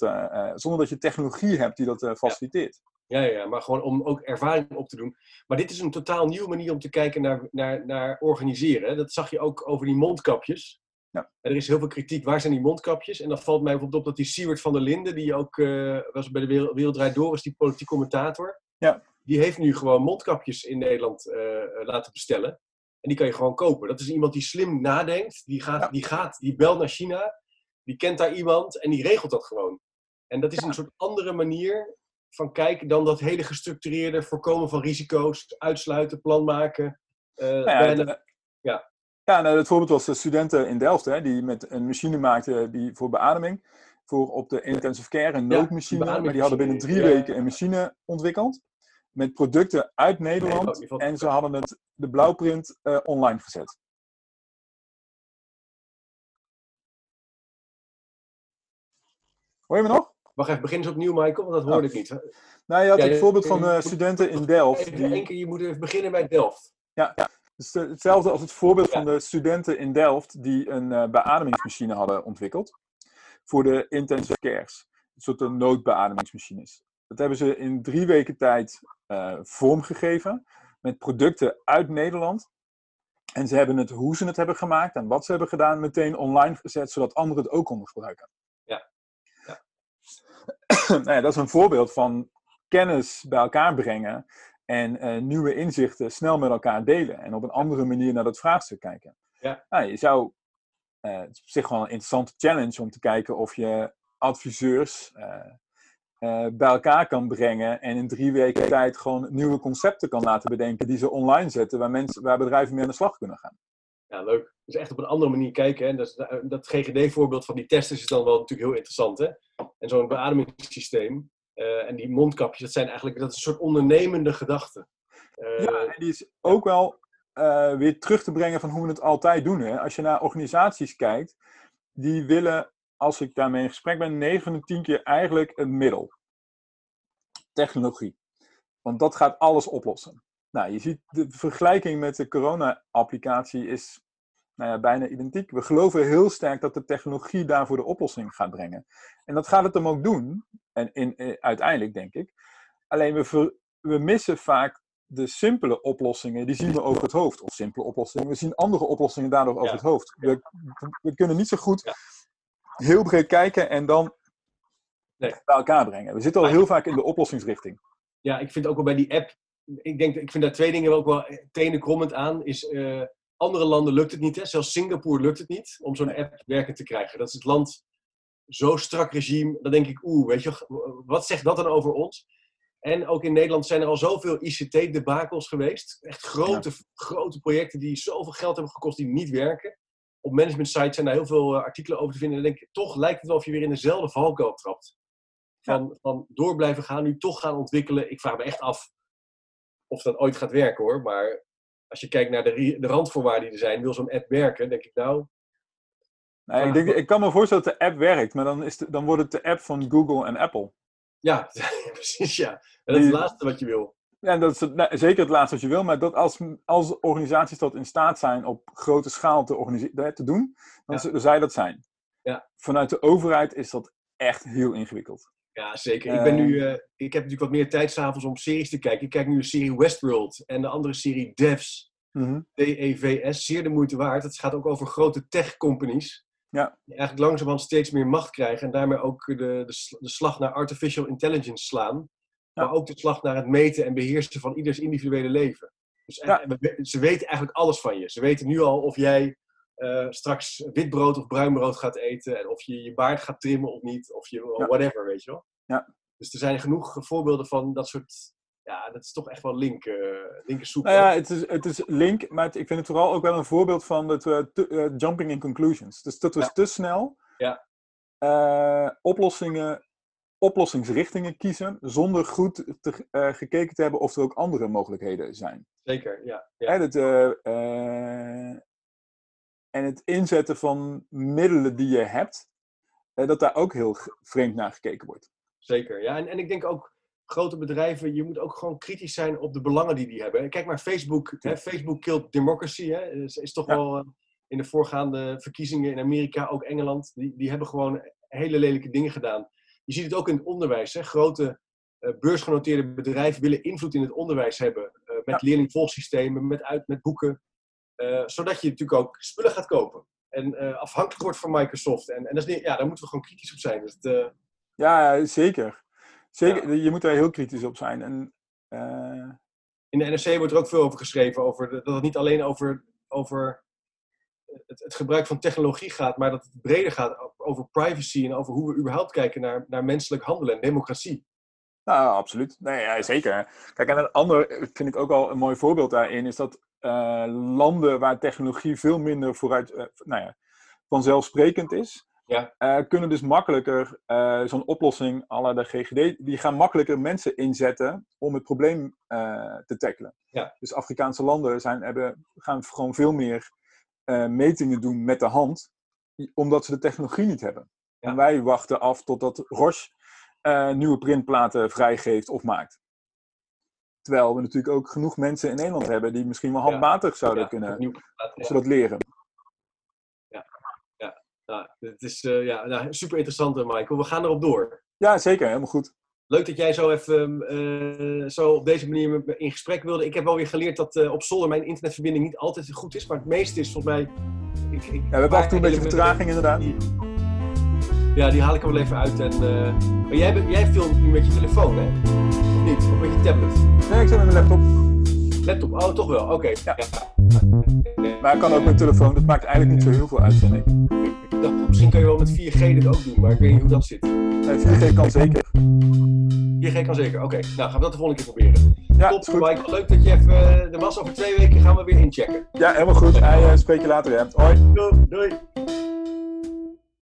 zonder dat je technologie hebt die dat faciliteert. Ja, ja, ja, maar gewoon om ook ervaring op te doen. Maar dit is een totaal nieuwe manier om te kijken naar, naar, naar organiseren. hè. Dat zag je ook over die mondkapjes. Ja. Er is heel veel kritiek. Waar zijn die mondkapjes? En dan valt mij bijvoorbeeld op dat die Siewert van der Linden, die ook eh, was bij de Wereld, Door, is die politiek commentator. Ja. Die heeft nu gewoon mondkapjes in Nederland eh, laten bestellen. En die kan je gewoon kopen. Dat is iemand die slim nadenkt. Die gaat, Ja. die, gaat die belt naar China. Die kent daar iemand en die regelt dat gewoon. En dat is een soort andere manier van kijken dan dat hele gestructureerde voorkomen van risico's, uitsluiten, plan maken. Nou ja, bijna- het, eh, ja. Ja nou, het voorbeeld was de studenten in Delft, hè, die met een machine maakten die voor beademing, voor op de intensive care een Ja, noodmachine, maar die hadden binnen drie ja. weken een machine ontwikkeld met producten uit Nederland Nee, en ze hadden het, de blauwprint eh, online gezet. Hoor je me nog? Wacht even, begin eens opnieuw, Michael, want dat hoorde Oh. ik niet. Nou, je had Ja, het voorbeeld van moet- studenten in Delft. Even Die, één keer, je moet even beginnen bij Delft. Dus eh, hetzelfde als het voorbeeld van de studenten in Delft die een eh, beademingsmachine hadden ontwikkeld voor de intensive cares. Een soort een noodbeademingsmachines. Dat hebben ze in drie weken tijd eh, vormgegeven met producten uit Nederland. En ze hebben het hoe ze het hebben gemaakt en wat ze hebben gedaan meteen online gezet, zodat anderen het ook konden gebruiken. Ja. Ja. nou ja, dat is een voorbeeld van kennis bij elkaar brengen en eh, nieuwe inzichten snel met elkaar delen en op een andere manier naar dat vraagstuk kijken. Ja. Nou, je zou, eh, het is op zich wel een interessante challenge om te kijken of je adviseurs eh, bij elkaar kan brengen en in drie weken tijd gewoon nieuwe concepten kan laten bedenken die ze online zetten, waar, mensen, waar bedrijven mee aan de slag kunnen gaan. Ja, leuk. Dus echt op een andere manier kijken. Hè? Dat, dat GGD-voorbeeld van die testers is dan wel natuurlijk heel interessant. Hè? En zo'n beademingssysteem en die mondkapjes, dat zijn eigenlijk dat is een soort ondernemende gedachte. Eh, Ja, en die is ook wel eh, weer terug te brengen van hoe we het altijd doen. Hè? Als je naar organisaties kijkt, die willen, als ik daarmee in gesprek ben, 9 van de 10 keer eigenlijk een middel. Technologie. Want dat gaat alles oplossen. Nou, je ziet de vergelijking met de corona-applicatie is nou ja, bijna identiek. We geloven heel sterk dat de technologie daarvoor de oplossing gaat brengen. En dat gaat het hem ook doen. En in, eh, uiteindelijk, denk ik. Alleen we, ver- we missen vaak de simpele oplossingen, die zien we over het hoofd. Of simpele oplossingen, we zien andere oplossingen daardoor over Ja. het hoofd. We, we kunnen niet zo goed heel breed kijken en dan Nee. bij elkaar brengen. We zitten al heel vaak in de oplossingsrichting. ja, ik vind ook wel bij die app, ik, denk, ik vind daar twee dingen ook wel tenenkrommend aan. Is, eh, andere landen lukt het niet, hè? zelfs Singapore lukt het niet om zo'n app werkend te krijgen. Dat is het land zo strak regime, dan denk ik, oeh, weet je, wat zegt dat dan over ons? En ook in Nederland zijn er al zoveel ICT-debakels geweest. Echt grote, grote projecten die zoveel geld hebben gekost die niet werken. Op management sites zijn daar heel veel eh, artikelen over te vinden. En dan denk ik, toch lijkt het wel of je weer in dezelfde valkuil trapt. Van, van door blijven gaan, nu toch gaan ontwikkelen. Ik vraag me echt af of dat ooit gaat werken hoor. Maar als je kijkt naar de, de randvoorwaarden die er zijn, wil zo'n app werken, denk ik nou, Nee, ik, denk, ik kan me voorstellen dat de app werkt, maar dan, is de- dan wordt het de app van Google en Apple. ja, precies ja. En dat is het laatste wat je wil. Ja, dat is het- nou, zeker het laatste wat je wil, maar dat als, als organisaties dat in staat zijn op grote schaal te, organise- te doen, dan Ja. zij dat zijn. Ja. Vanuit de overheid is dat echt heel ingewikkeld. Ja, zeker. ik, ben nu, uh, ik heb natuurlijk wat meer tijd s'avonds om series te kijken. Ik kijk nu een serie Westworld en de andere serie Devs. Mm D-E-V-S. Zeer de moeite waard. Het gaat ook over grote tech-companies. Ja. Die eigenlijk langzamerhand steeds meer macht krijgen. En daarmee ook de, de, de slag naar artificial intelligence slaan. Maar ook de slag naar het meten en beheersen van ieders individuele leven. Dus ze weten eigenlijk alles van je. Ze weten nu al of jij uh, straks witbrood of bruinbrood gaat eten. En of je je baard gaat trimmen of niet. Of je whatever, weet je wel. Ja. Dus er zijn genoeg voorbeelden van dat soort. Ja, dat is toch echt wel link, uh, linkersoep. Nou ja, het is, het is link, maar ik vind het vooral ook wel een voorbeeld van dat we uh, jumping in conclusions. Dus dat we te snel ja. oplossingen oplossingsrichtingen kiezen zonder goed te, gekeken te hebben of er ook andere mogelijkheden zijn. Zeker, ja. ja. Het, en het inzetten van middelen die je hebt, eh, dat daar ook heel vreemd naar gekeken wordt. Zeker, ja. En, en ik denk ook, grote bedrijven, je moet ook gewoon kritisch zijn op de belangen die die hebben. Kijk maar, Facebook, hè, Facebook killed democracy, hè, is, is toch wel eh, in de voorgaande verkiezingen in Amerika, ook Engeland, die, die hebben gewoon hele lelijke dingen gedaan. Je ziet het ook in het onderwijs. Hè. Grote uh, beursgenoteerde bedrijven willen invloed in het onderwijs hebben. Uh, met ja. leerlingvolgsystemen, met, uit, met boeken. Uh, zodat je natuurlijk ook spullen gaat kopen. En uh, afhankelijk wordt van Microsoft. En, en dat is niet, ja, daar moeten we gewoon kritisch op zijn. Dus het, uh... Ja, zeker. zeker. Ja. Je moet daar heel kritisch op zijn. En, In de NRC wordt er ook veel over geschreven. Over de, dat het niet alleen over, over het, het, gebruik van technologie gaat. Maar dat het breder gaat over privacy. En over hoe we überhaupt kijken naar, naar menselijk handelen en democratie. Nou, absoluut. Nee, ja, zeker. Kijk, en een ander vind ik ook al een mooi voorbeeld daarin is dat uh, landen waar technologie veel minder vooruit, uh, nou ja, vanzelfsprekend is, ja. uh, kunnen dus makkelijker zo'n oplossing à de GGD, die gaan makkelijker mensen inzetten om het probleem te tackelen. Ja. Dus Afrikaanse landen zijn, hebben, gaan gewoon veel meer metingen doen met de hand, omdat ze de technologie niet hebben. En wij wachten af totdat Roche nieuwe printplaten vrijgeeft of maakt. Terwijl we natuurlijk ook genoeg mensen in Nederland hebben die misschien wel handmatig zouden ja, kunnen, leren. Ja, ja. Nou, het is uh, ja, nou, super interessant, Michael. We gaan erop door. Ja, zeker. Helemaal goed. Leuk dat jij zo even uh, zo op deze manier in gesprek wilde. Ik heb wel weer geleerd dat uh, op zolder mijn internetverbinding niet altijd goed is. Maar het meeste is volgens mij... Ik, ik, ja, we hebben af en toe een beetje vertraging inderdaad. Ja, die haal ik er wel even uit. En, maar jij, jij filmt nu met je telefoon, hè? Of niet? Of met je tablet? Nee, ik zit met mijn laptop. Laptop? Oh, toch wel? Oké. Okay. Ja. ja. Maar ik kan ook met telefoon. Dat maakt eigenlijk niet zo heel veel uit, vind ik. ik dacht, misschien kan je wel met 4G dit ook doen, maar ik weet niet hoe dat zit. Nee, 4G kan zeker. 4G kan zeker, oké. Nou, gaan we dat de volgende keer proberen. Ja, Top, Michael. Leuk dat je even er was. Over twee weken gaan we weer inchecken. Ja, helemaal goed. Hij uh, spreek je later, hè. Hoi. Doei. doei.